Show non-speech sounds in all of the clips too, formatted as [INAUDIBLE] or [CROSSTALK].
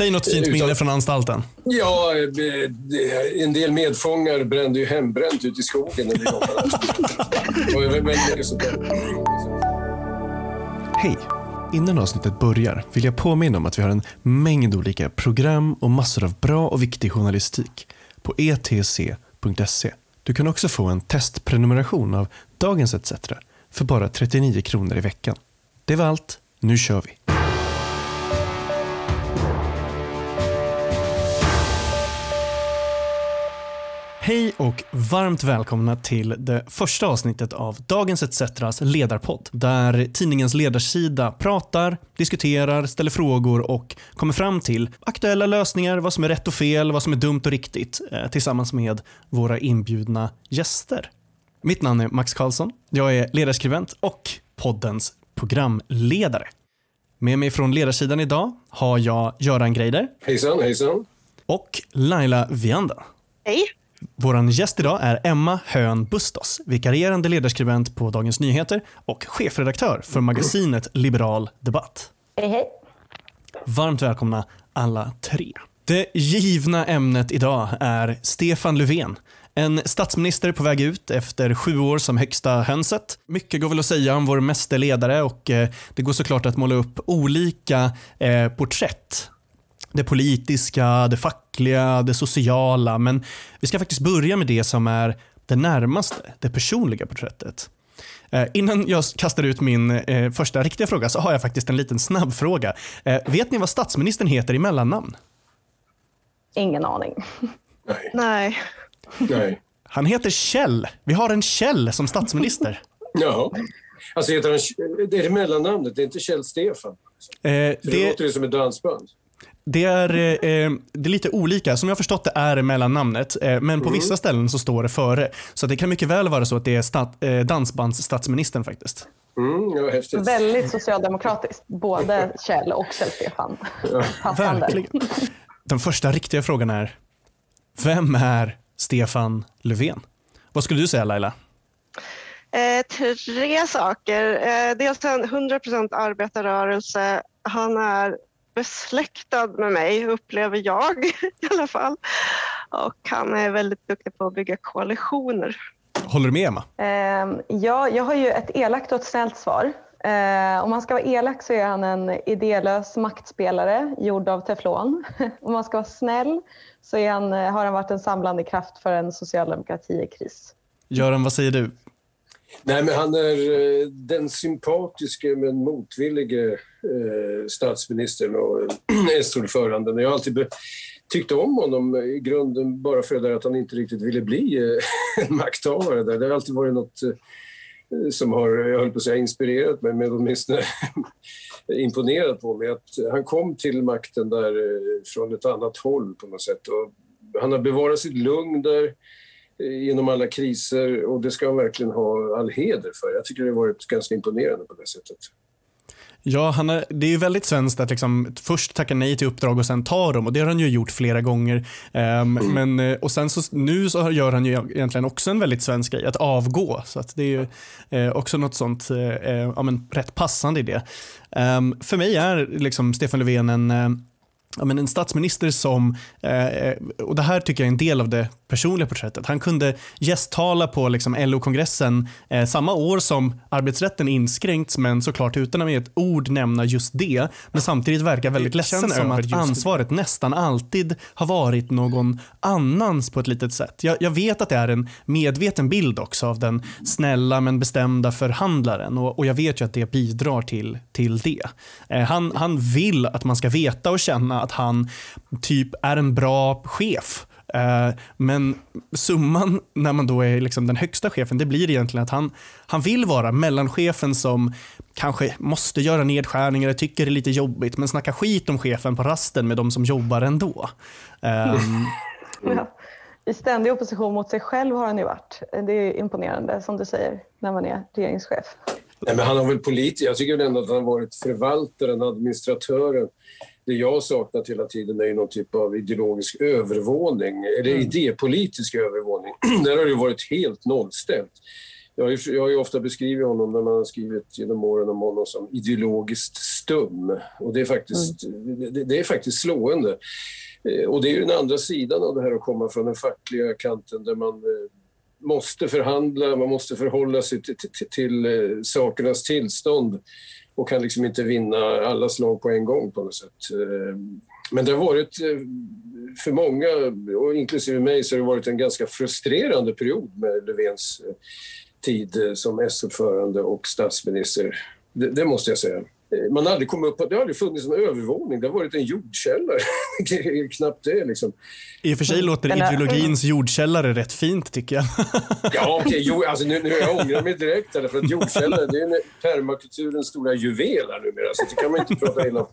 Säg något fint minne från anstalten. Ja, en del medfångar brände ju hembränt ute i skogen när vi jobbade. [LAUGHS] Hej! Innan avsnittet börjar vill jag påminna om att vi har en mängd olika program och massor av bra och viktig journalistik på etc.se. Du kan också få en testprenumeration av Dagens ETC för bara 39 kronor i veckan. Det var allt. Nu kör vi! Hej och varmt välkomna till det första avsnittet av Dagens ETCs ledarpodd. Där tidningens ledarsida pratar, diskuterar, ställer frågor och kommer fram till aktuella lösningar, vad som är rätt och fel, vad som är dumt och riktigt eh, tillsammans med våra inbjudna gäster. Mitt namn är Max Karlsson. Jag är ledarskribent och poddens programledare. Med mig från ledarsidan idag har jag Göran Greider. Hejsan, hejsan. Och Laila Vianda. Hej. Vår gäst idag är Emma Hön Bustos, vikarierande ledarskribent på Dagens Nyheter och chefredaktör för magasinet Liberal Debatt. Hej, hej. Varmt välkomna alla tre. Det givna ämnet idag är Stefan Löfven. En statsminister på väg ut efter sju år som högsta hönset. Mycket går väl att säga om vår meste ledare och eh, det går såklart att måla upp olika eh, porträtt det politiska, det fackliga, det sociala. Men vi ska faktiskt börja med det som är det närmaste, det personliga porträttet. Eh, innan jag kastar ut min eh, första riktiga fråga så har jag faktiskt en liten snabb fråga. Eh, vet ni vad statsministern heter i mellannamn? Ingen aning. Nej. Nej. Nej. Han heter Kjell. Vi har en Kjell som statsminister. [LAUGHS] Ja. Alltså heter han, det är det mellannamnet, det är inte Kjell Stefan. Eh, det, det, låter ju som ett dansband. Det, är, eh, det är lite olika. Som jag har förstått det är mellannamnet, eh, men på Mm. vissa ställen så står det före. Så det kan mycket väl vara så att det är stat, eh, dansbandsstatsministern faktiskt. Mm, ja, häftigt. Väldigt socialdemokratiskt. Både Kjell och Kjell-Stefan. Passande. Verkligen. Den första riktiga frågan är, vem är Stefan Löfven? Vad skulle du säga Laila? Eh, tre saker. Eh, dels en 100% arbetarrörelse. Han är besläktad med mig, upplever jag [LAUGHS] i alla fall. Och han är väldigt duktig på att bygga koalitioner. Håller du med Emma? Eh, ja, jag har ju ett elakt och ett snällt svar. Eh, om man ska vara elak så är han en idélös maktspelare gjord av teflon. [LAUGHS] om man ska vara snäll så är han, har han varit en samlande kraft för en socialdemokrati i kris. Göran, vad säger du? Nej, men han är eh, den sympatiske men motvillige eh, statsministern och eh, [CLEARS THROAT] S-ordföranden. Jag har alltid tyckt om honom i grunden bara för det där att han inte riktigt ville bli [LAUGHS] en makthavare. Där. Det har alltid varit något som har, jag höll på att säga, inspirerat mig, men åtminstone [LAUGHS] imponerat på mig. Att han kom till makten där från ett annat håll på något sätt. Och han har bevarat sitt lugn där genom alla kriser och det ska han verkligen ha all heder för. Jag tycker det har varit ganska imponerande på det sättet. Ja, han är, det är ju väldigt svenskt att liksom först tacka nej till uppdrag och sen ta dem och det har han ju gjort flera gånger. Ehm, men, eh, och sen så, nu så gör han ju egentligen också en väldigt svensk grej, att avgå. Så att det är ju eh, också något sånt, eh, eh, ja, men rätt passande i det. Ehm, för mig är liksom Stefan Löfven en eh, Ja, men en statsminister som, eh, och det här tycker jag är en del av det personliga porträttet, han kunde gästtala på liksom LO-kongressen eh, samma år som arbetsrätten inskränkts men såklart utan att med ett ord nämna just det. Men samtidigt verkar väldigt ledsen känns som över att ansvaret nästan alltid har varit någon annans på ett litet sätt. Jag, jag vet att det är en medveten bild också av den snälla men bestämda förhandlaren och, och jag vet ju att det bidrar till, till det. Eh, han, han vill att man ska veta och känna att han typ är en bra chef. Eh, men summan när man då är liksom den högsta chefen, det blir egentligen att han, han vill vara mellanchefen som kanske måste göra nedskärningar, tycker det är lite jobbigt, men snackar skit om chefen på rasten med de som jobbar ändå. Ehm, [LAUGHS] Ja. I ständig opposition mot sig själv har han ju varit. Det är imponerande som du säger när man är regeringschef. Nej, men han har väl politiker. Jag tycker ändå att han har varit förvaltaren, administratören. Det jag har saknat hela tiden är ju någon typ av ideologisk övervåning, eller idépolitisk övervåning. [CLEARS THROAT] Där har det varit helt nollställt. jag har, ju, jag har ju ofta beskrivit honom när man har skrivit genom åren om honom som ideologiskt stum. Och det är faktiskt, mm. det, det, är faktiskt slående. Eh, och det är ju den andra sidan av det här att komma från den fackliga kanten där man eh, måste förhandla, man måste förhålla sig till, till, till eh, sakernas tillstånd och kan liksom inte vinna alla slag på en gång på något sätt. Eh, men det har varit, eh, för många, och inklusive mig, så har det varit en ganska frustrerande period med Löfvens eh, tid som S-ordförande och statsminister. Det, det måste jag säga. Man har aldrig kommit upp det har aldrig funnits en övervåning. Det har varit en jordkällare. [LAUGHS] Knappt det liksom. I och för sig låter ideologins jordkällare rätt fint tycker jag. [LAUGHS] ja, okej. Okay, alltså, nu, nu jag ångrar mig direkt. För att jordkällare det är permakulturens stora juvel här numera. Så det kan man inte prata illa om.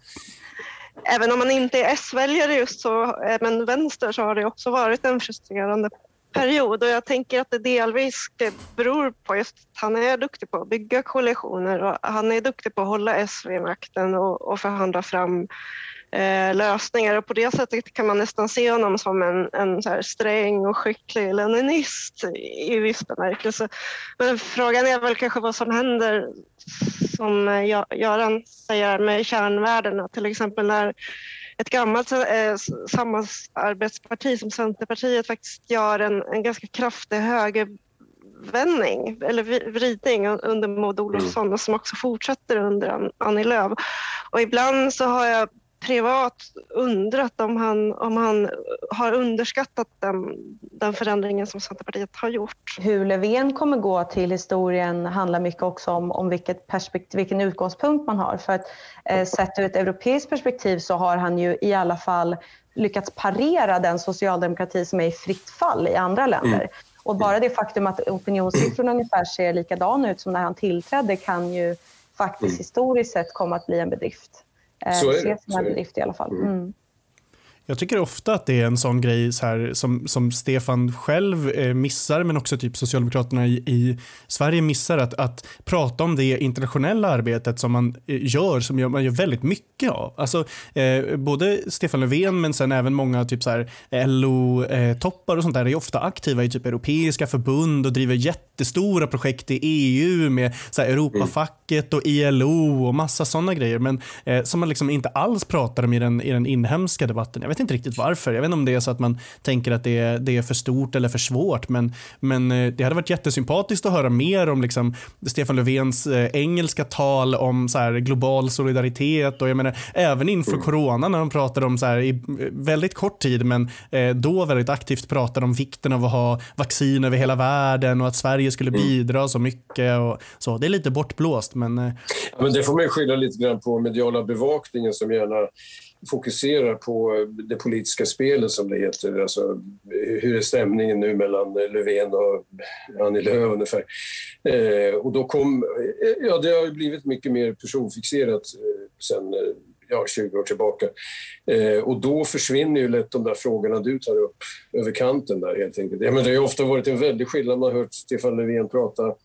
Även om man inte är S-väljare just så, eh, men vänster, så har det också varit en frustrerande period och jag tänker att det delvis beror på just att han är duktig på att bygga koalitioner och han är duktig på att hålla S vid makten och, och förhandla fram eh, lösningar och på det sättet kan man nästan se honom som en, en så här sträng och skicklig leninist i, i viss bemärkelse. Men frågan är väl kanske vad som händer som eh, Göran säger med kärnvärdena, till exempel när ett gammalt eh, samarbetsparti som Centerpartiet faktiskt gör en, en ganska kraftig högervändning eller vridning under Maud Olofsson och som också fortsätter under Annie Lööf. Och ibland så har jag privat undrat om han, om han har underskattat den, den förändringen som Centerpartiet har gjort. Hur Löfven kommer gå till historien handlar mycket också om, om vilket perspektiv, vilken utgångspunkt man har. För att eh, sett ur ett europeiskt perspektiv så har han ju i alla fall lyckats parera den socialdemokrati som är i fritt fall i andra länder. Mm. Och bara det faktum att opinionssiffrorna ungefär ser likadana ut som när han tillträdde kan ju faktiskt mm. historiskt sett komma att bli en bedrift. Så är det. ses som en bedrift i alla fall. Mm. Jag tycker ofta att det är en sån grej så här, som, som Stefan själv eh, missar men också typ Socialdemokraterna i, i, Sverige missar att, att prata om det internationella arbetet som man eh, gör som man gör väldigt mycket av. Alltså, eh, både Stefan Löfven men sen även många typ så här LO-toppar eh, och sånt där är ofta aktiva i typ europeiska förbund och driver jättestora projekt i EU med så här, Europafacket och ILO och massa sådana grejer men eh, som man liksom inte alls pratar om i den, i den inhemska debatten. Vet inte riktigt varför. Jag vet inte om det är så att man tänker att det är, det är för stort eller för svårt. Men, men eh, det hade varit jättesympatiskt att höra mer om liksom Stefan Löfvens eh, engelska tal om så här global solidaritet. Och jag menar, även inför mm. corona när de pratade om så här, i väldigt kort tid men eh, då väldigt aktivt pratade om vikten av att ha vaccin över hela världen och att Sverige skulle mm. bidra så mycket. Och så. Det är lite bortblåst men... Ja, men det får man skylla lite grann på mediala bevakningen som gärna fokuserar på det politiska spelet som det heter. Alltså, hur är stämningen nu mellan Löfven och Annie Lööf ungefär? Eh, och då kom, eh, ja det har blivit mycket mer personfixerat eh, sen eh, ja, 20 år tillbaka. Eh, och då försvinner ju lätt de där frågorna du tar upp över kanten där helt enkelt. Ja, men det har ofta varit en väldig skillnad, man har hört Stefan Löfven prata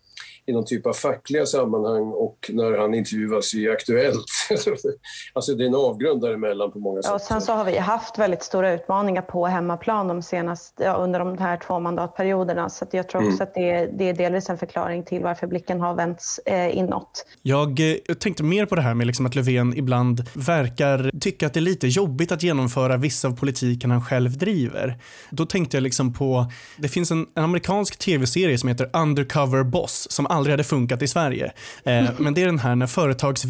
i någon typ av fackliga sammanhang och när han intervjuas i Aktuellt. [LAUGHS] alltså det är en avgrund däremellan på många sätt. Ja, och sen så har vi haft väldigt stora utmaningar på hemmaplan de senaste, ja, under de här två mandatperioderna. Så jag tror också mm. att det är, det är delvis en förklaring till varför blicken har vänts eh, inåt. Jag eh, tänkte mer på det här med liksom att Löfven ibland verkar tycka att det är lite jobbigt att genomföra vissa av politiken han själv driver. Då tänkte jag liksom på, det finns en, en amerikansk tv-serie som heter Undercover Boss som aldrig hade funkat i Sverige. Eh, [LAUGHS] men det är den här när företags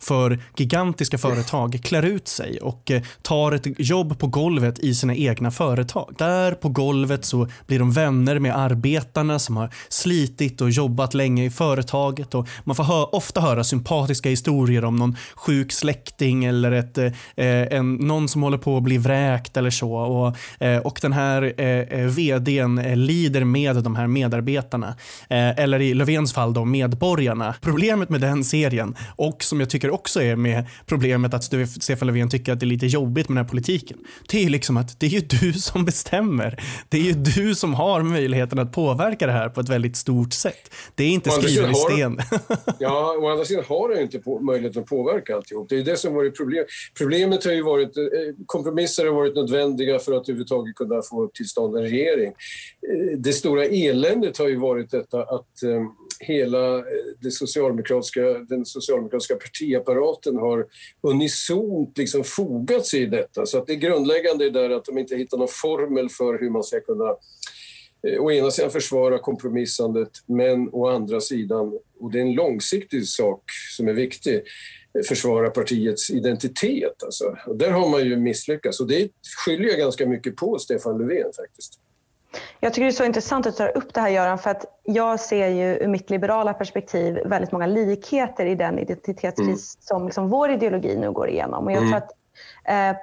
för gigantiska företag klär ut sig och eh, tar ett jobb på golvet i sina egna företag. Där på golvet så blir de vänner med arbetarna som har slitit och jobbat länge i företaget och man får hö ofta höra sympatiska historier om någon sjuk släkting eller ett, eh, en, någon som håller på att bli vräkt eller så. Och, eh, och den här eh, eh vdn lider med de här medarbetarna. eller i Löfvens fall då Medborgarna. Problemet med den serien och som jag tycker också är med problemet att Stefan Löfven tycker att det är lite jobbigt med den här politiken. Det är ju liksom att det är ju [LAUGHS] du som bestämmer. Det är ju du som har möjligheten att påverka det här på ett väldigt stort sätt. Det är inte skrivet i sten. [LAUGHS] ja, å andra sidan har du inte på, möjlighet att påverka alltihop. Det är det som varit problem. Problemet har ju varit, eh, kompromisser har varit nödvändiga för att överhuvudtaget kunna få till stånd en regering. Eh, det stora eländet har ju varit detta att eh, hela eh, det socialdemokratiska, den socialdemokratiska partiapparaten har unisont liksom fogat sig i detta. Så att det grundläggande är där att de inte hittar någon formel för hur man ska kunna å ena sidan försvara kompromissandet men å andra sidan, och det är en långsiktig sak som är viktig, försvara partiets identitet. Alltså. Och där har man ju misslyckats och det skyller jag ganska mycket på Stefan Löfven faktiskt. Jag tycker det är så intressant att ta upp det här Göran, för att jag ser ju ur mitt liberala perspektiv väldigt många likheter i den identitetskris mm. som liksom vår ideologi nu går igenom. Och jag mm. tror att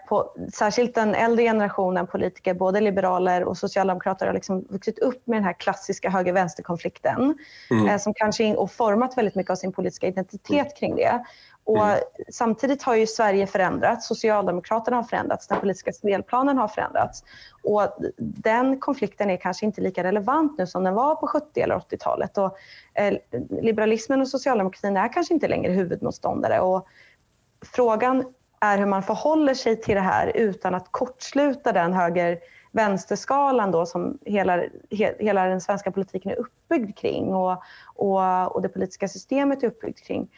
på, särskilt den äldre generationen politiker, både liberaler och socialdemokrater, har liksom vuxit upp med den här klassiska höger-vänster-konflikten mm. eh, som kanske och format väldigt mycket av sin politiska identitet kring det. Och mm. Samtidigt har ju Sverige förändrats, Socialdemokraterna har förändrats, den politiska spelplanen har förändrats. Och den konflikten är kanske inte lika relevant nu som den var på 70 eller 80-talet. Och, eh, liberalismen och socialdemokratin är kanske inte längre huvudmotståndare. Och frågan är hur man förhåller sig till det här utan att kortsluta den höger vänsterskalan då som hela, he, hela den svenska politiken är uppbyggd kring och, och, och det politiska systemet är uppbyggt kring.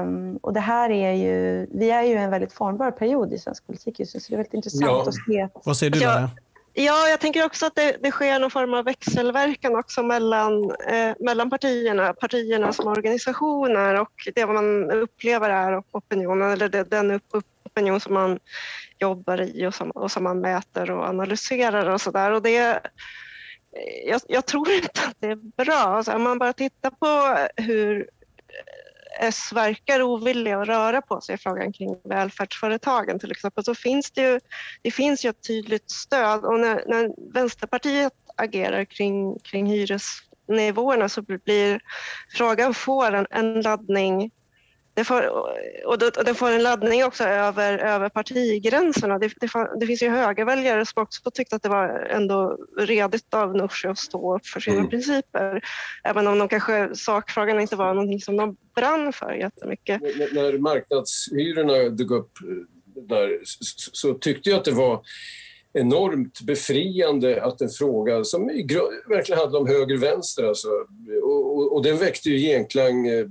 Um, och det här är ju, vi är ju i en väldigt formbar period i svensk politik just nu så det är väldigt intressant ja. att se. Vad säger du Lara? Ja, jag tänker också att det, det, sker någon form av växelverkan också mellan, eh, mellan partierna, partierna som organisationer och det man upplever är opinionen, eller det, den upp, upp, opinion som man jobbar i och som, och som man mäter och analyserar och sådär. Jag, jag tror inte att det är bra. Alltså, om man bara tittar på hur S verkar ovilliga att röra på sig i frågan kring välfärdsföretagen till exempel, så finns det ju, det finns ju ett tydligt stöd och när, när Vänsterpartiet agerar kring, kring hyresnivåerna så blir frågan får en, en laddning det får, och det, får en laddning också över, över partigränserna. Det, det, det finns ju högerväljare som också tyckte att det var ändå redigt av Nooshi att stå upp för sina mm. principer. Även om de kanske sakfrågan inte var någonting som de brann för jättemycket. När, när marknadshyrorna dök upp där så, så tyckte jag att det var enormt befriande att en fråga som verkligen handlar om höger-vänster, alltså, och, och, och den väckte ju genklang eh,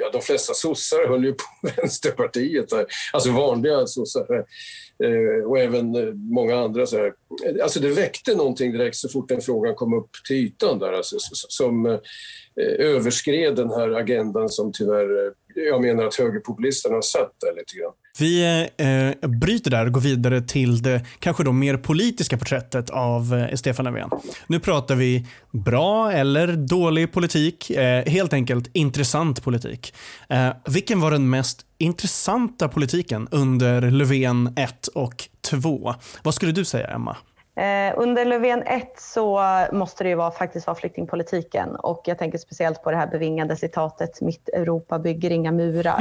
ja, de flesta sossar höll ju på [LAUGHS] Vänsterpartiet, där. alltså vanliga sossar. Eh, och även eh, många andra. Så här. Alltså det väckte någonting direkt så fort den frågan kom upp till ytan där, alltså, som eh, överskred den här agendan som tyvärr, eh, jag menar att högerpopulisterna har sett det lite grann. Vi eh, bryter där och går vidare till det kanske då mer politiska porträttet av eh, Stefan Löfven. Nu pratar vi bra eller dålig politik, eh, helt enkelt intressant politik. Eh, vilken var den mest intressanta politiken under Löfven 1 och 2? Vad skulle du säga, Emma? Eh, under Löfven 1 så måste det ju vara, faktiskt vara flyktingpolitiken och jag tänker speciellt på det här bevingade citatet “Mitt Europa bygger inga murar”.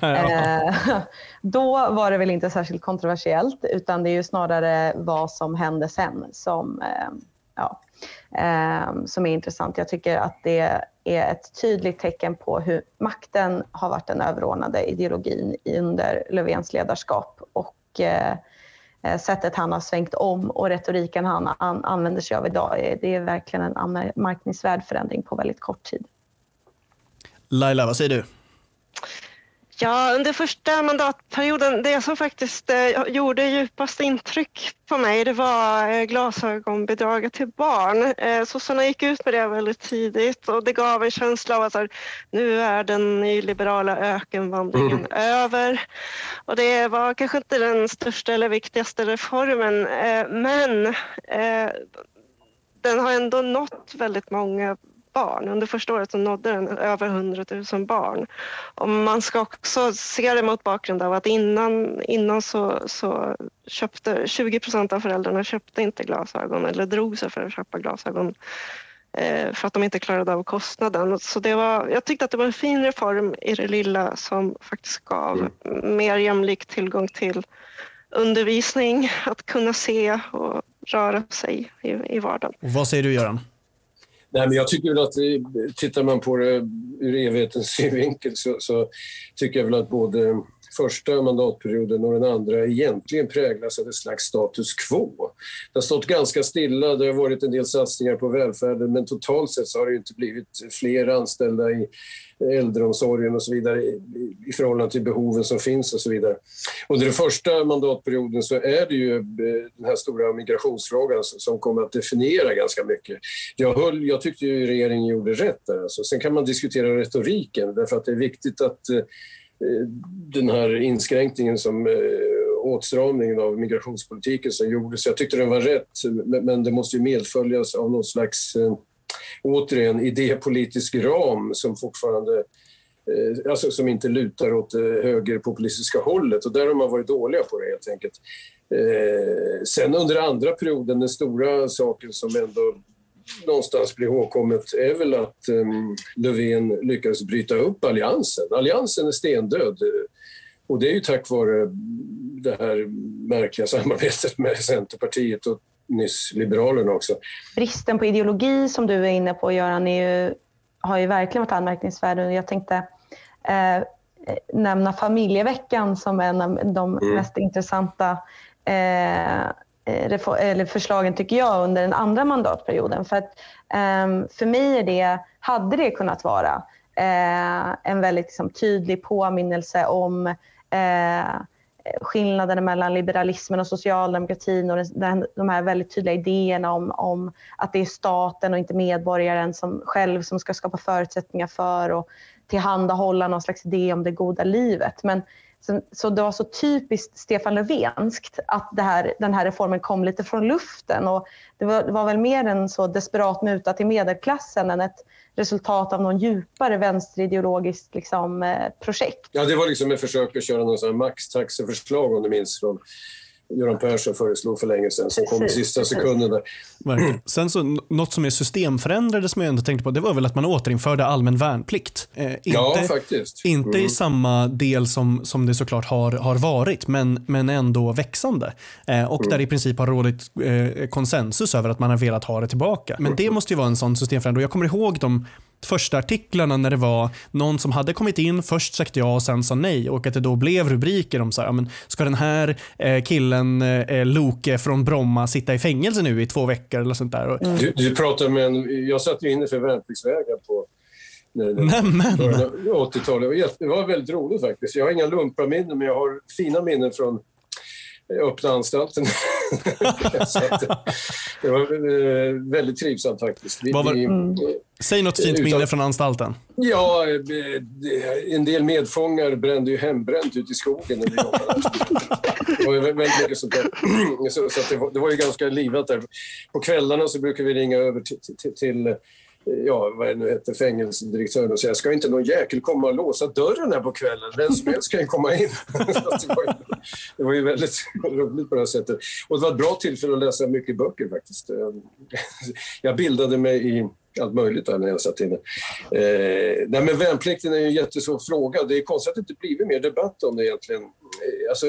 [LAUGHS] eh, [LAUGHS] då var det väl inte särskilt kontroversiellt utan det är ju snarare vad som hände sen som, eh, ja, som är intressant. Jag tycker att det är ett tydligt tecken på hur makten har varit den överordnade ideologin under Löfvens ledarskap och Eh, sättet han har svängt om och retoriken han an använder sig av idag. Eh, det är verkligen en anmärkningsvärd förändring på väldigt kort tid. Laila, vad säger du? Ja, under första mandatperioden, det som faktiskt eh, gjorde djupast intryck på mig, det var eh, glasögonbidraget till barn. Eh, sossarna gick ut med det väldigt tidigt och det gav en känsla av att här, nu är den nyliberala ökenvandringen mm. över. Och det var kanske inte den största eller viktigaste reformen, eh, men den har ändå nått väldigt många barn. Under första året så nådde den över 100 000 barn. Och man ska också se det mot bakgrund av att innan, innan så, så köpte 20 procent av föräldrarna köpte inte glasögon eller drog sig för att köpa glasögon eh, för att de inte klarade av kostnaden. Så det var, jag tyckte att det var en fin reform i det lilla som faktiskt gav mm. mer jämlik tillgång till undervisning, att kunna se och röra sig i, i vardagen. Och vad säger du Göran? Nej, men jag tycker väl att eh, tittar man på det ur evighetens synvinkel så, så tycker jag väl att både första mandatperioden och den andra egentligen präglas av ett slags status quo. Det har stått ganska stilla, det har varit en del satsningar på välfärden men totalt sett så har det inte blivit fler anställda i äldreomsorgen och så vidare i förhållande till behoven som finns och så vidare. Under den första mandatperioden så är det ju eh, den här stora migrationsfrågan som kommer att definiera ganska mycket. Jag, höll, jag tyckte ju regeringen gjorde rätt där. Alltså. Sen kan man diskutera retoriken därför att det är viktigt att eh, den här inskränkningen som eh, åtstramningen av migrationspolitiken som gjordes. Jag tyckte den var rätt, men det måste ju medföljas av någon slags, återigen, idépolitisk ram som fortfarande eh, Alltså som inte lutar åt det högerpopulistiska hållet och där har man varit dåliga på det helt enkelt. Eh, sen under andra perioden, den stora saken som ändå någonstans blir ihågkommet är väl att ehm, Löfven lyckades bryta upp alliansen. Alliansen är stendöd och det är ju tack vare det här märkliga samarbetet med Centerpartiet och nyss Liberalerna också. Bristen på ideologi som du är inne på Göran ju, har ju verkligen varit anmärkningsvärd. Jag tänkte eh, nämna familjeveckan som en av de mm. mest intressanta eh, Eh, eller förslagen tycker jag under den andra mandatperioden. För, att, um, för mig är det, hade det kunnat vara uh, en väldigt liksom, tydlig påminnelse om uh, Eh, skillnaden mellan liberalismen och socialdemokratin och den, de här väldigt tydliga idéerna om, om, att det är staten och inte medborgaren som själv som ska skapa förutsättningar för och tillhandahålla någon slags idé om det goda livet. Men så, så det var så typiskt Stefan Löfvenskt att det här, den här reformen kom lite från luften. Och det, var, det var väl mer en så desperat muta till medelklassen än ett resultat av någon djupare vänsterideologiskt liksom, eh, projekt. Ja, det var liksom ett försök att köra någon maxtaxeförslag om du minns från Göran Persson föreslog för länge sedan som kom i sista sekunden. Där. Sen så, något som är systemförändrade som jag ändå tänkte på, det var väl att man återinförde allmän värnplikt. Eh, inte, ja, faktiskt. Inte mm. i samma del som, som det såklart har, har varit, men, men ändå växande. Eh, och mm. där i princip har rådit eh, konsensus över att man har velat ha det tillbaka. Men det måste ju vara en sån systemförändring. Jag kommer ihåg de första artiklarna när det var någon som hade kommit in, först sagt ja och sen sa nej och att det då blev rubriker om så här, men ska den här eh, killen eh, Loke från Bromma sitta i fängelse nu i två veckor eller sånt där. Mm. Du, du pratar med en, jag satt ju inne för värnpliktsvägar på Nämen! 80-talet. Det var väldigt roligt faktiskt. Jag har inga lumparminnen men jag har fina minnen från öppna anstalten. [LAUGHS] det var eh, väldigt trivsamt faktiskt. Vi, var, mm. Säg något fint minne från anstalten. Ja, eh, en del medfångar brände ju hembränt ute i skogen när vi jobbade. Det var väldigt mycket sånt där. [CLEARS THROAT] Så, så det, var, det, var, ju ganska livat där. På kvällarna så brukar vi ringa över till, till, till ja, vad det nu heter, fängelsedirektören och säga ska inte någon jäkel komma och låsa dörren här på kvällen? Vem som helst kan ju komma in. [LAUGHS] det, var ju, väldigt roligt på det här sättet. Och det var ett bra tillfälle att läsa mycket böcker faktiskt. Jag bildade mig i allt möjligt där när jag satt inne. Eh, nej, men värnplikten är ju en jättesvår fråga. Det är konstigt att det inte blivit mer debatt om det egentligen. Eh, alltså,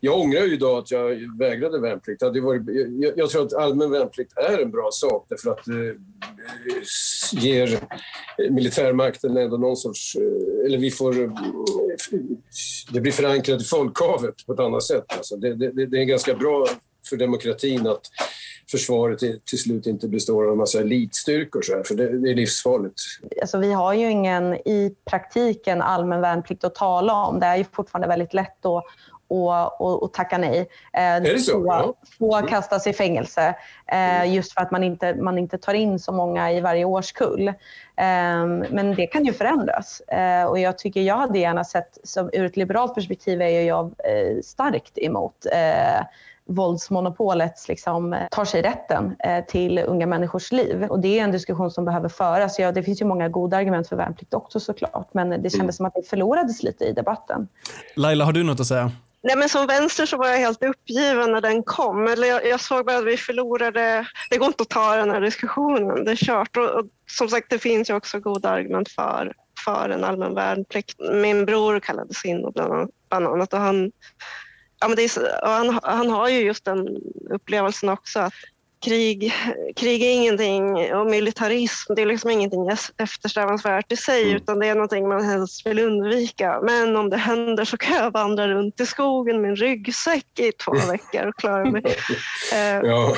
jag ångrar ju idag att jag vägrade värnplikt. Det varit, jag, jag, tror att allmän värnplikt är en bra sak därför att det eh, ger militärmakten ändå någon sorts... Eh, eller vi får... Eh, det blir förankrat i folkhavet på ett annat sätt. Alltså, det, det, det är ganska bra för demokratin att försvaret till slut inte består av en massa elitstyrkor, så här, för det, det, är livsfarligt. Alltså, vi har ju ingen i praktiken allmän värnplikt att tala om. Det är ju fortfarande väldigt lätt att och, och, och, tacka nej. Eh? Få, ja. få mm. kastas i fängelse eh, just för att man inte, man inte tar in så många i varje årskull. Eh, men det kan ju förändras eh, och jag tycker jag hade gärna sett, som ur ett liberalt perspektiv är jag eh, starkt emot eh, våldsmonopolet liksom, eh, tar sig rätten eh, till unga människors liv. Och det är en diskussion som behöver föras. Ja, det finns ju många goda argument för värnplikt också såklart, men det kändes mm. som att det förlorades lite i debatten. Laila, har du något att säga? Nej, men som vänster så var jag helt uppgiven när den kom. Eller jag, jag såg bara att vi förlorade. Det går inte att ta den här diskussionen, det är kört. Och, och som sagt, det finns ju också goda argument för, för en allmän värnplikt. Min bror kallades in bland annat och han, ja, men är, han, han har ju just den upplevelsen också att krig, krig är ingenting och militarism det är liksom ingenting eftersträvansvärt i sig mm. utan det är någonting man helst vill undvika. Men om det händer så kan jag vandra runt i skogen med en ryggsäck i två [LAUGHS] veckor och klara mig. [LAUGHS] ja.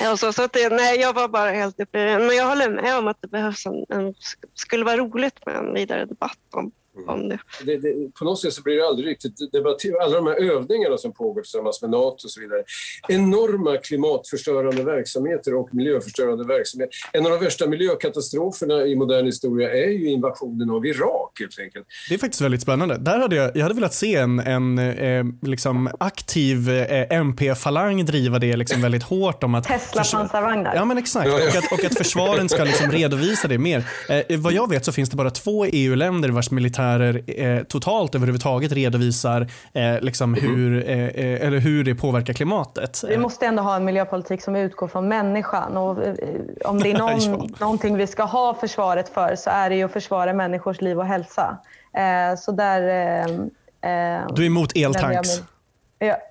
Ja, så, så att det, nej, jag var bara helt uppe. Men jag håller med om att det behövs en, en skulle vara roligt med en vidare debatt om om det. Det, det. På något sätt så blir det aldrig riktigt debatterat. Alla de här övningarna som pågår tillsammans med NATO och så vidare. Enorma klimatförstörande verksamheter och miljöförstörande verksamheter. En av de värsta miljökatastroferna i modern historia är ju invasionen av Irak helt enkelt. Det är faktiskt väldigt spännande. Där hade jag, jag hade velat se en, en eh, liksom aktiv eh, MP-falang driva det liksom väldigt hårt om att... Tesla-pansarvagnar. Ja men exakt. Ja, ja. Och, att, och att försvaren ska liksom redovisa det mer. Eh, vad jag vet så finns det bara två EU-länder vars militär militärer eh, totalt överhuvudtaget redovisar eh, liksom mhm. hur, eh, eh, eller hur det påverkar klimatet. Vi måste ändå ha en miljöpolitik som utgår från människan. Och, eh, om det [LAUGHS] är någon, ja. någonting vi ska ha försvaret för så är det ju att försvara människors liv och hälsa. Eh, så där, du är emot eltanks?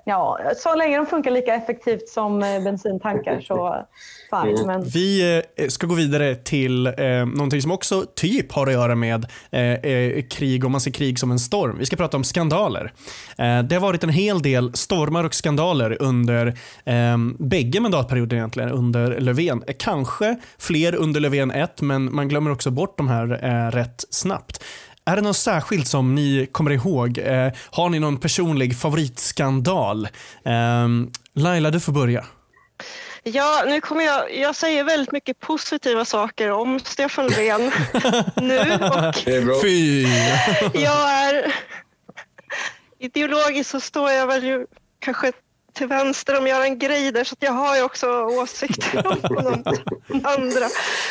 Ja, så länge de funkar lika effektivt som eh, bensintankar så fine. Mm. Men... Vi eh, ska gå vidare till eh, någonting som också typ har att göra med eh, eh, krig, om man ser krig som en storm. Vi ska prata om skandaler. Eh, det har varit en hel del stormar och skandaler under eh, bägge mandatperioder egentligen, under Löfven. Kanske fler under Löfven 1, men man glömmer också bort de här rätt snabbt. Är det något särskilt som ni kommer ihåg? Eh, har ni någon personlig favoritskandal? Eh, Laila, du får börja. Ja, nu kommer jag, jag säger väldigt mycket positiva saker om Stefan Löfven [LAUGHS] nu. Och Fy! jag är ideologiskt så står jag väl ju kanske till vänster om Göran Greider så jag har ju också åsikter om de andra.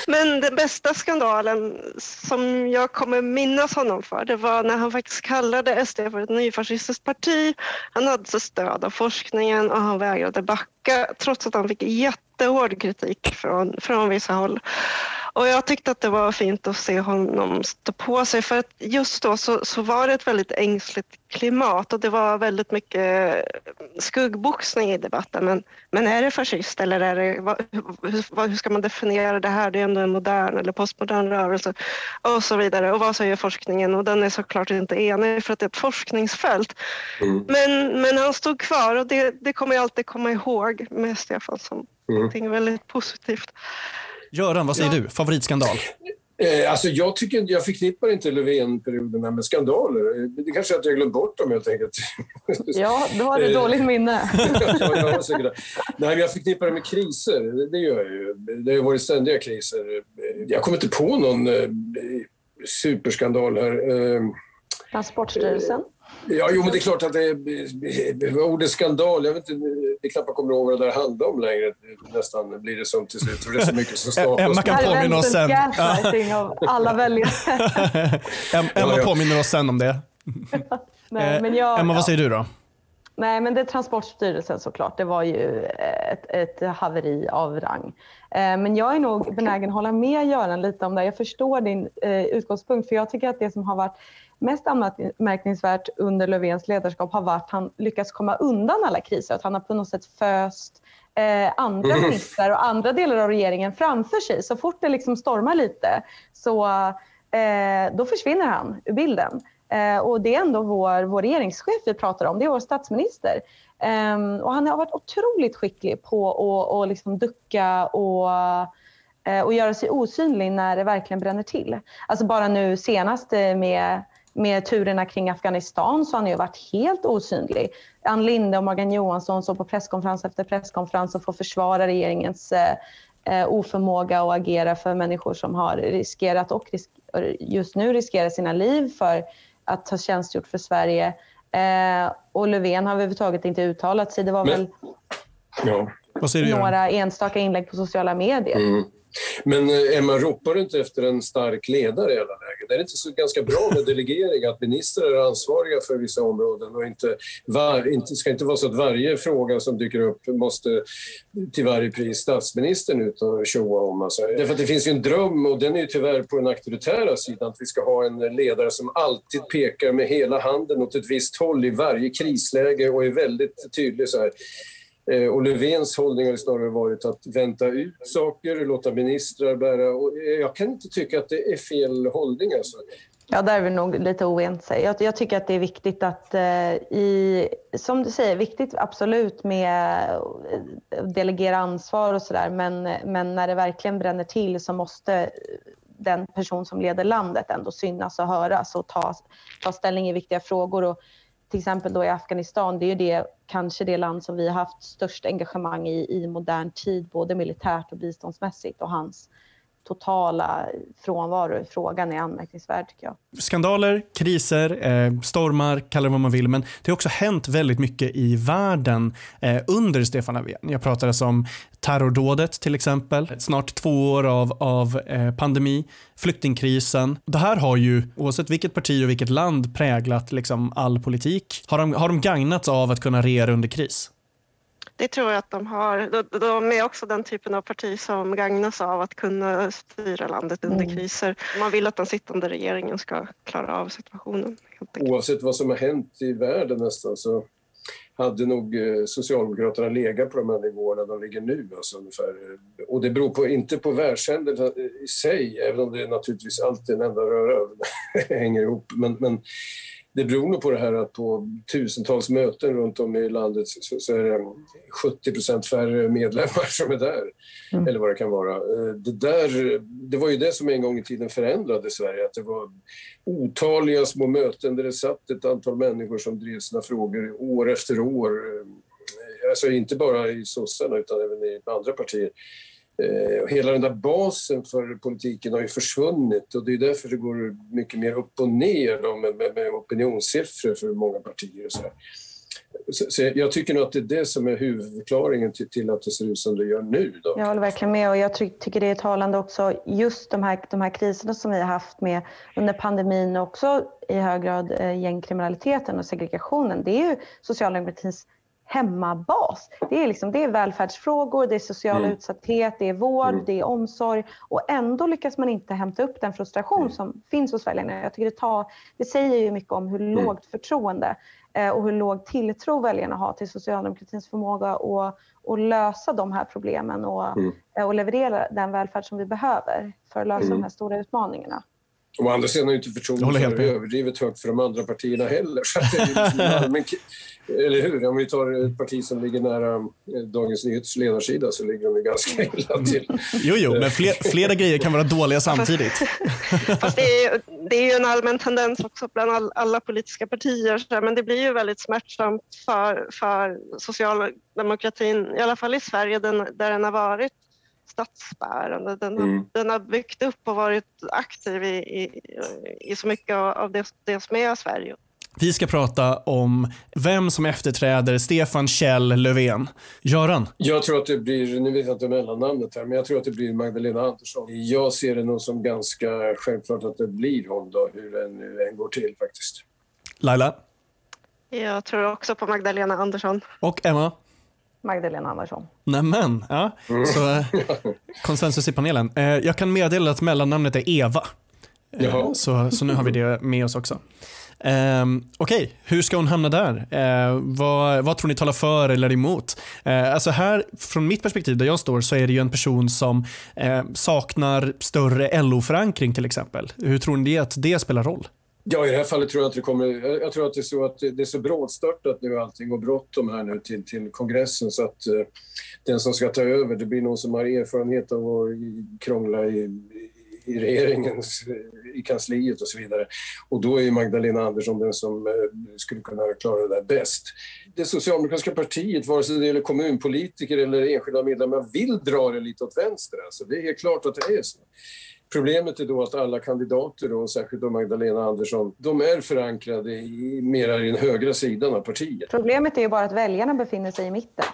Men den bästa skandalen som jag kommer minnas honom för det var när han faktiskt kallade SD för ett nyfascistiskt parti. Han hade så stöd av forskningen och han vägrade backa trots att han fick jättehård kritik från, från vissa håll. Och jag tyckte att det var fint att se honom stå på sig för att just då så, så var det ett väldigt ängsligt klimat och det var väldigt mycket skuggboxning i debatten. Men, men är det fascist eller är det, vad, hur, hur ska man definiera det här? Det är ändå en modern eller postmodern rörelse och så vidare. Och vad säger forskningen? Och den är såklart inte enig för att det är ett forskningsfält. Mm. Men, men han stod kvar och det, det kommer jag alltid komma ihåg med Stefan som mm. någonting väldigt positivt. Göran, vad säger ja. du? Favoritskandal? Eh, alltså jag, tycker, jag förknippar inte Löfven-perioderna med skandaler. Det kanske är att jag glömt bort dem helt enkelt. [LAUGHS] Ja, då har du eh, dåligt minne. [LAUGHS] ja, jag, Nej, jag förknippar det med kriser. Det gör jag ju. Det har varit ständiga kriser. Jag kommer inte på någon eh, superskandal här. Transportstyrelsen? Ja, jo, men det är klart att det är, ordet skandal, jag vet inte, det knappt kommer ihåg vad det där handlar om längre. Nästan blir det som till slut, för det är så mycket som staplas. [LAUGHS] Emma kan påminna oss sen. av alla väljare. [LAUGHS] Emma påminner oss sen om det. [LAUGHS] Nej, men jag, Emma, vad säger du då? Nej, men det är Transportstyrelsen såklart. Det var ju ett, ett haveri av rang. Eh, men jag är nog benägen att hålla med Göran lite om det. Jag förstår din eh, utgångspunkt, för jag tycker att det som har varit mest anmärkningsvärt under Löfvens ledarskap har varit att han lyckats komma undan alla kriser. Att han har på något sätt föst eh, andra mm. ministrar och andra delar av regeringen framför sig. Så fort det liksom stormar lite så eh, då försvinner han ur bilden. Eh, och det är ändå vår, vår regeringschef vi pratar om, det är vår statsminister. Ehm, och han har varit otroligt skicklig på att och liksom ducka och, eh, och göra sig osynlig när det verkligen bränner till. Alltså bara nu senast eh, med med turerna kring Afghanistan så har han ju varit helt osynlig. Ann Linde och Morgan Johansson står på presskonferens efter presskonferens och får försvara regeringens eh, eh, oförmåga att agera för människor som har riskerat och risk just nu riskerar sina liv för att ha tjänstgjort för Sverige. Eh, och Löfven har överhuvudtaget inte uttalat sig. Det var Men, väl ja. några enstaka inlägg på sociala medier. Mm. Men eh, Emma, ropar du inte efter en stark ledare i alla lägen? Är det inte så ganska bra med delegering, att ministrar är ansvariga för vissa områden och inte, var, inte ska inte vara så att varje fråga som dyker upp måste till varje pris statsministern ut och tjoa om. Alltså. Därför att det finns ju en dröm, och den är ju tyvärr på den auktoritära sidan, att vi ska ha en ledare som alltid pekar med hela handen åt ett visst håll i varje krisläge och är väldigt tydlig så här. Eh, och Löfvens hållning har snarare varit att vänta ut saker, låta ministrar bära. Och eh, jag kan inte tycka att det är fel hållning. Alltså. Ja, där är vi nog lite oense. Jag, jag tycker att det är viktigt att, eh, i, som du säger, viktigt absolut med att delegera ansvar och sådär, men, men när det verkligen bränner till så måste den person som leder landet ändå synas och höras och ta, ta ställning i viktiga frågor. Och till exempel då i Afghanistan, det är ju det, kanske det land som vi har haft störst engagemang i i modern tid, både militärt och biståndsmässigt. Och hans totala frånvaro i frågan är anmärkningsvärd tycker jag. Skandaler, kriser, eh, stormar, kalla det vad man vill, men det har också hänt väldigt mycket i världen eh, under Stefan Löfven. Jag pratar om terrordådet till exempel, snart två år av, av eh, pandemi, flyktingkrisen. Det här har ju, oavsett vilket parti och vilket land, präglat liksom all politik. Har de, har de gagnats av att kunna regera under kris? Det tror jag att de har. De är också den typen av parti som gagnas av att kunna styra landet under mm. kriser. Man vill att den sittande regeringen ska klara av situationen. Oavsett vad som har hänt i världen nästan så hade nog eh, Socialdemokraterna legat på de här nivåerna de ligger nu. Alltså ungefär. Och det beror på, inte på världshandeln i sig, även om det naturligtvis alltid en enda röra [LAUGHS] hänger ihop. Men, men det beror nog på det här att på tusentals möten runt om i landet så, så är det 70% färre medlemmar som är där. Mm. Eller vad det kan vara. Eh, det, där, det var ju det som en gång i tiden förändrade Sverige. Att det var otaliga små möten där det satt ett antal människor som drev sina frågor år efter år. Eh, alltså inte bara i sossarna utan även i andra partier. Eh, hela den där basen för politiken har ju försvunnit och det är därför det går mycket mer upp och ner då, med, med, med opinionssiffror för många partier. Och så, så, så jag tycker nog att det är det som är huvudförklaringen till, till, att det ser ut som det gör nu. Då. Jag håller verkligen med och jag tycker det är talande också just de här, de här kriserna som vi har haft med under pandemin och också i hög grad eh, gängkriminaliteten och segregationen. Det är ju socialdemokratins hemmabas. Det är, liksom, det är välfärdsfrågor, det är social mm. utsatthet, det är vård, mm. det är omsorg och ändå lyckas man inte hämta upp den frustration mm. som finns hos väljarna. Jag tycker det, tar, det säger ju mycket om hur mm. lågt förtroende eh, och hur låg tilltro väljarna har till socialdemokratins förmåga att, att lösa de här problemen och, mm. eh, och leverera den välfärd som vi behöver för att lösa mm. de här stora utmaningarna. Å andra sidan är inte förtroendet överdrivet högt för de andra partierna heller. [LAUGHS] Så det är liksom [LAUGHS] allmän, eller hur? Om vi tar ett parti som ligger nära eh, Dagens Nyheters ledarsida så ligger de ganska illa till. [LAUGHS] Jo, jo, men fler, flera grejer kan vara dåliga samtidigt. Fast det är, det är ju en allmän tendens också bland all, alla politiska partier. Men det blir ju väldigt smärtsamt för, för socialdemokratin, i alla fall i Sverige den, där den har varit statsbärande. Den har, mm. den har byggt upp och varit aktiv i, i, i så mycket av det, det som är Sverige. Vi ska prata om vem som efterträder Stefan Kjell Löfven. Göran? Jag tror att det blir, nu vet jag inte mellannamnet här, men jag tror att det blir Magdalena Andersson. Jag ser det nog som ganska självklart att det blir hon då, hur det nu än går till faktiskt. Laila? Jag tror också på Magdalena Andersson. Och Emma? Magdalena Andersson. Nämen, ja. Mm. Så eh, konsensus i panelen. Eh, jag kan meddela att mellannamnet är Eva. Eh, så, så nu har vi det med oss också. Um, Okej, okay. hur ska hon hamna där? Uh, vad, vad, tror ni talar för eller emot? Uh, alltså här, från mitt perspektiv där jag står så är det ju en person som uh, saknar större LO-förankring till exempel. Hur tror ni att det spelar roll? Ja, i det här fallet tror jag att det kommer... Jag tror att det är så att det är så brådstörtat nu allting och bråttom här nu till, till kongressen så att uh, den som ska ta över, det blir någon som har erfarenhet av att krångla i, i regeringen, i kansliet och så vidare. Och då är Magdalena Andersson den som uh, skulle kunna klara det där bäst. Det socialdemokratiska partiet, vare sig det gäller kommunpolitiker eller enskilda medlemmar, vill dra det lite åt vänster. Alltså. Det är helt klart att det är så. Problemet är då att alla kandidater, och särskilt då Magdalena Andersson, de är förankrade i, mera i den högra sidan av partiet. Problemet är ju bara att väljarna befinner sig i mitten.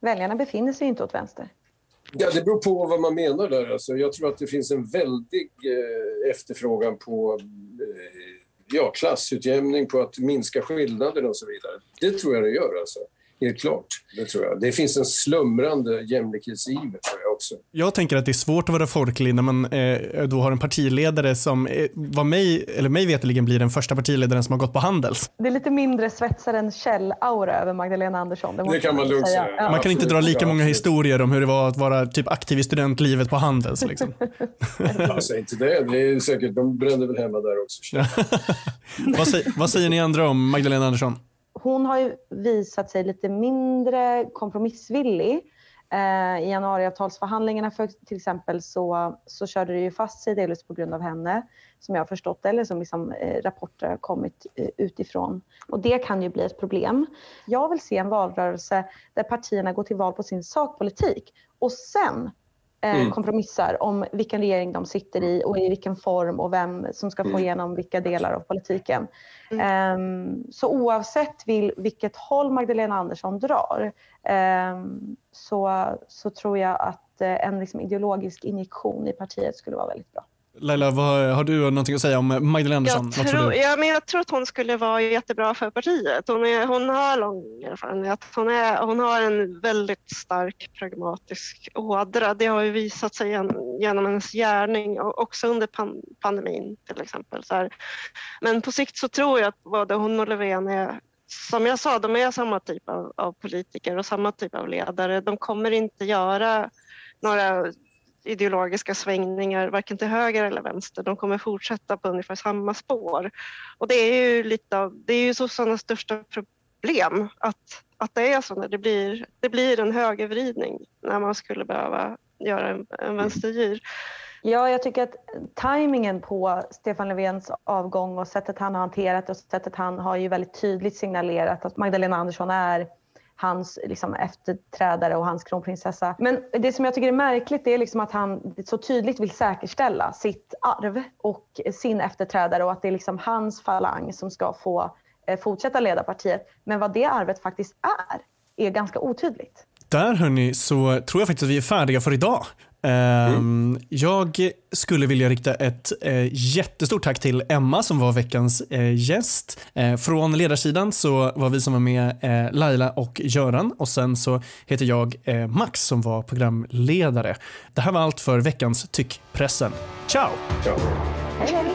Väljarna befinner sig inte åt vänster. Ja, det beror på vad man menar där. Alltså, jag tror att det finns en väldig eh, efterfrågan på eh, ja, klassutjämning, på att minska skillnaderna och så vidare. Det tror jag det gör. Alltså. Helt klart, det tror jag. Det finns en slumrande jämlikhetsiver tror jag också. Jag tänker att det är svårt att vara folklig när man eh, då har en partiledare som eh, var mig, eller mig veteligen blir den första partiledaren som har gått på Handels. Det är lite mindre svetsaren Kjell-aura över Magdalena Andersson. Det, det kan man lugnt säga. Ja. Man kan inte dra lika många historier om hur det var att vara typ aktiv i studentlivet på Handels. Liksom. [LAUGHS] alltså inte det. Det är säkert, de brände väl hemma där också. [LAUGHS] vad, säger, vad säger ni andra om Magdalena Andersson? Hon har ju visat sig lite mindre kompromissvillig. Eh, I januariavtalsförhandlingarna för, till exempel så, så körde det ju fast sig delvis på grund av henne, som jag har förstått eller som liksom, eh, rapporter har kommit eh, utifrån. Och det kan ju bli ett problem. Jag vill se en valrörelse där partierna går till val på sin sakpolitik och sen mm. kompromissar om vilken regering de sitter i och i vilken form och vem som ska få mm. igenom vilka delar av politiken. Mm. Um, så oavsett vil, vilket håll Magdalena Andersson drar um, så, så tror jag att uh, en liksom ideologisk injektion i partiet skulle vara väldigt bra. Laila, vad, har du någonting att säga om Magdalena Andersson? Jag tror, ja, men jag tror att hon skulle vara jättebra för partiet. Hon, är, hon har lång erfarenhet. Hon, är, hon har en väldigt stark pragmatisk ådra. Det har ju visat sig genom hennes gärning också under pan, pandemin till exempel. Men på sikt så tror jag att både hon och Löfven är som jag sa, de är samma typ av, av politiker och samma typ av ledare. De kommer inte göra några ideologiska svängningar, varken till höger eller vänster. De kommer fortsätta på ungefär samma spår. Och det är ju lite av, det är ju sossarnas största problem att, att det är så när det blir, det blir en högervridning när man skulle behöva göra en, en vänstergir. Ja, jag tycker att tajmingen på Stefan Löfvens avgång och sättet han har hanterat och sättet han har ju väldigt tydligt signalerat att Magdalena Andersson är hans liksom, efterträdare och hans kronprinsessa. Men det som jag tycker är märkligt är liksom att han så tydligt vill säkerställa sitt arv och sin efterträdare och att det är liksom hans falang som ska få eh, fortsätta leda partiet. Men vad det arvet faktiskt är, är ganska otydligt. Där hörni så tror jag faktiskt att vi är färdiga för idag. Mm. Jag skulle vilja rikta ett eh, jättestort tack till Emma som var veckans eh, gäst. Eh, från ledarsidan så var vi som var med Laila och Göran och sen så heter jag Max som var programledare. Det här var allt för veckans Tyckpressen. Ciao! Ciao.